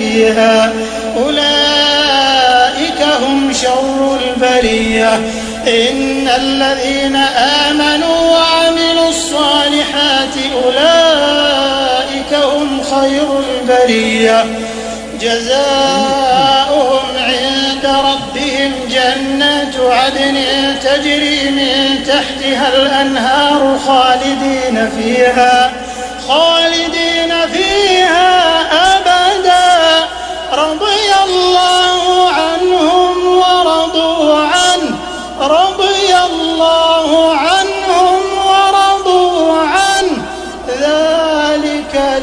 فيها. أولئك هم شر البرية. إن الذين آمنوا وعملوا الصالحات أولئك هم خير البرية. جزاؤهم عند ربهم جنات عدن تجري من تحتها الأنهار خالدين فيها. خالدين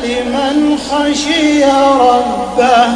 لمن خشي ربه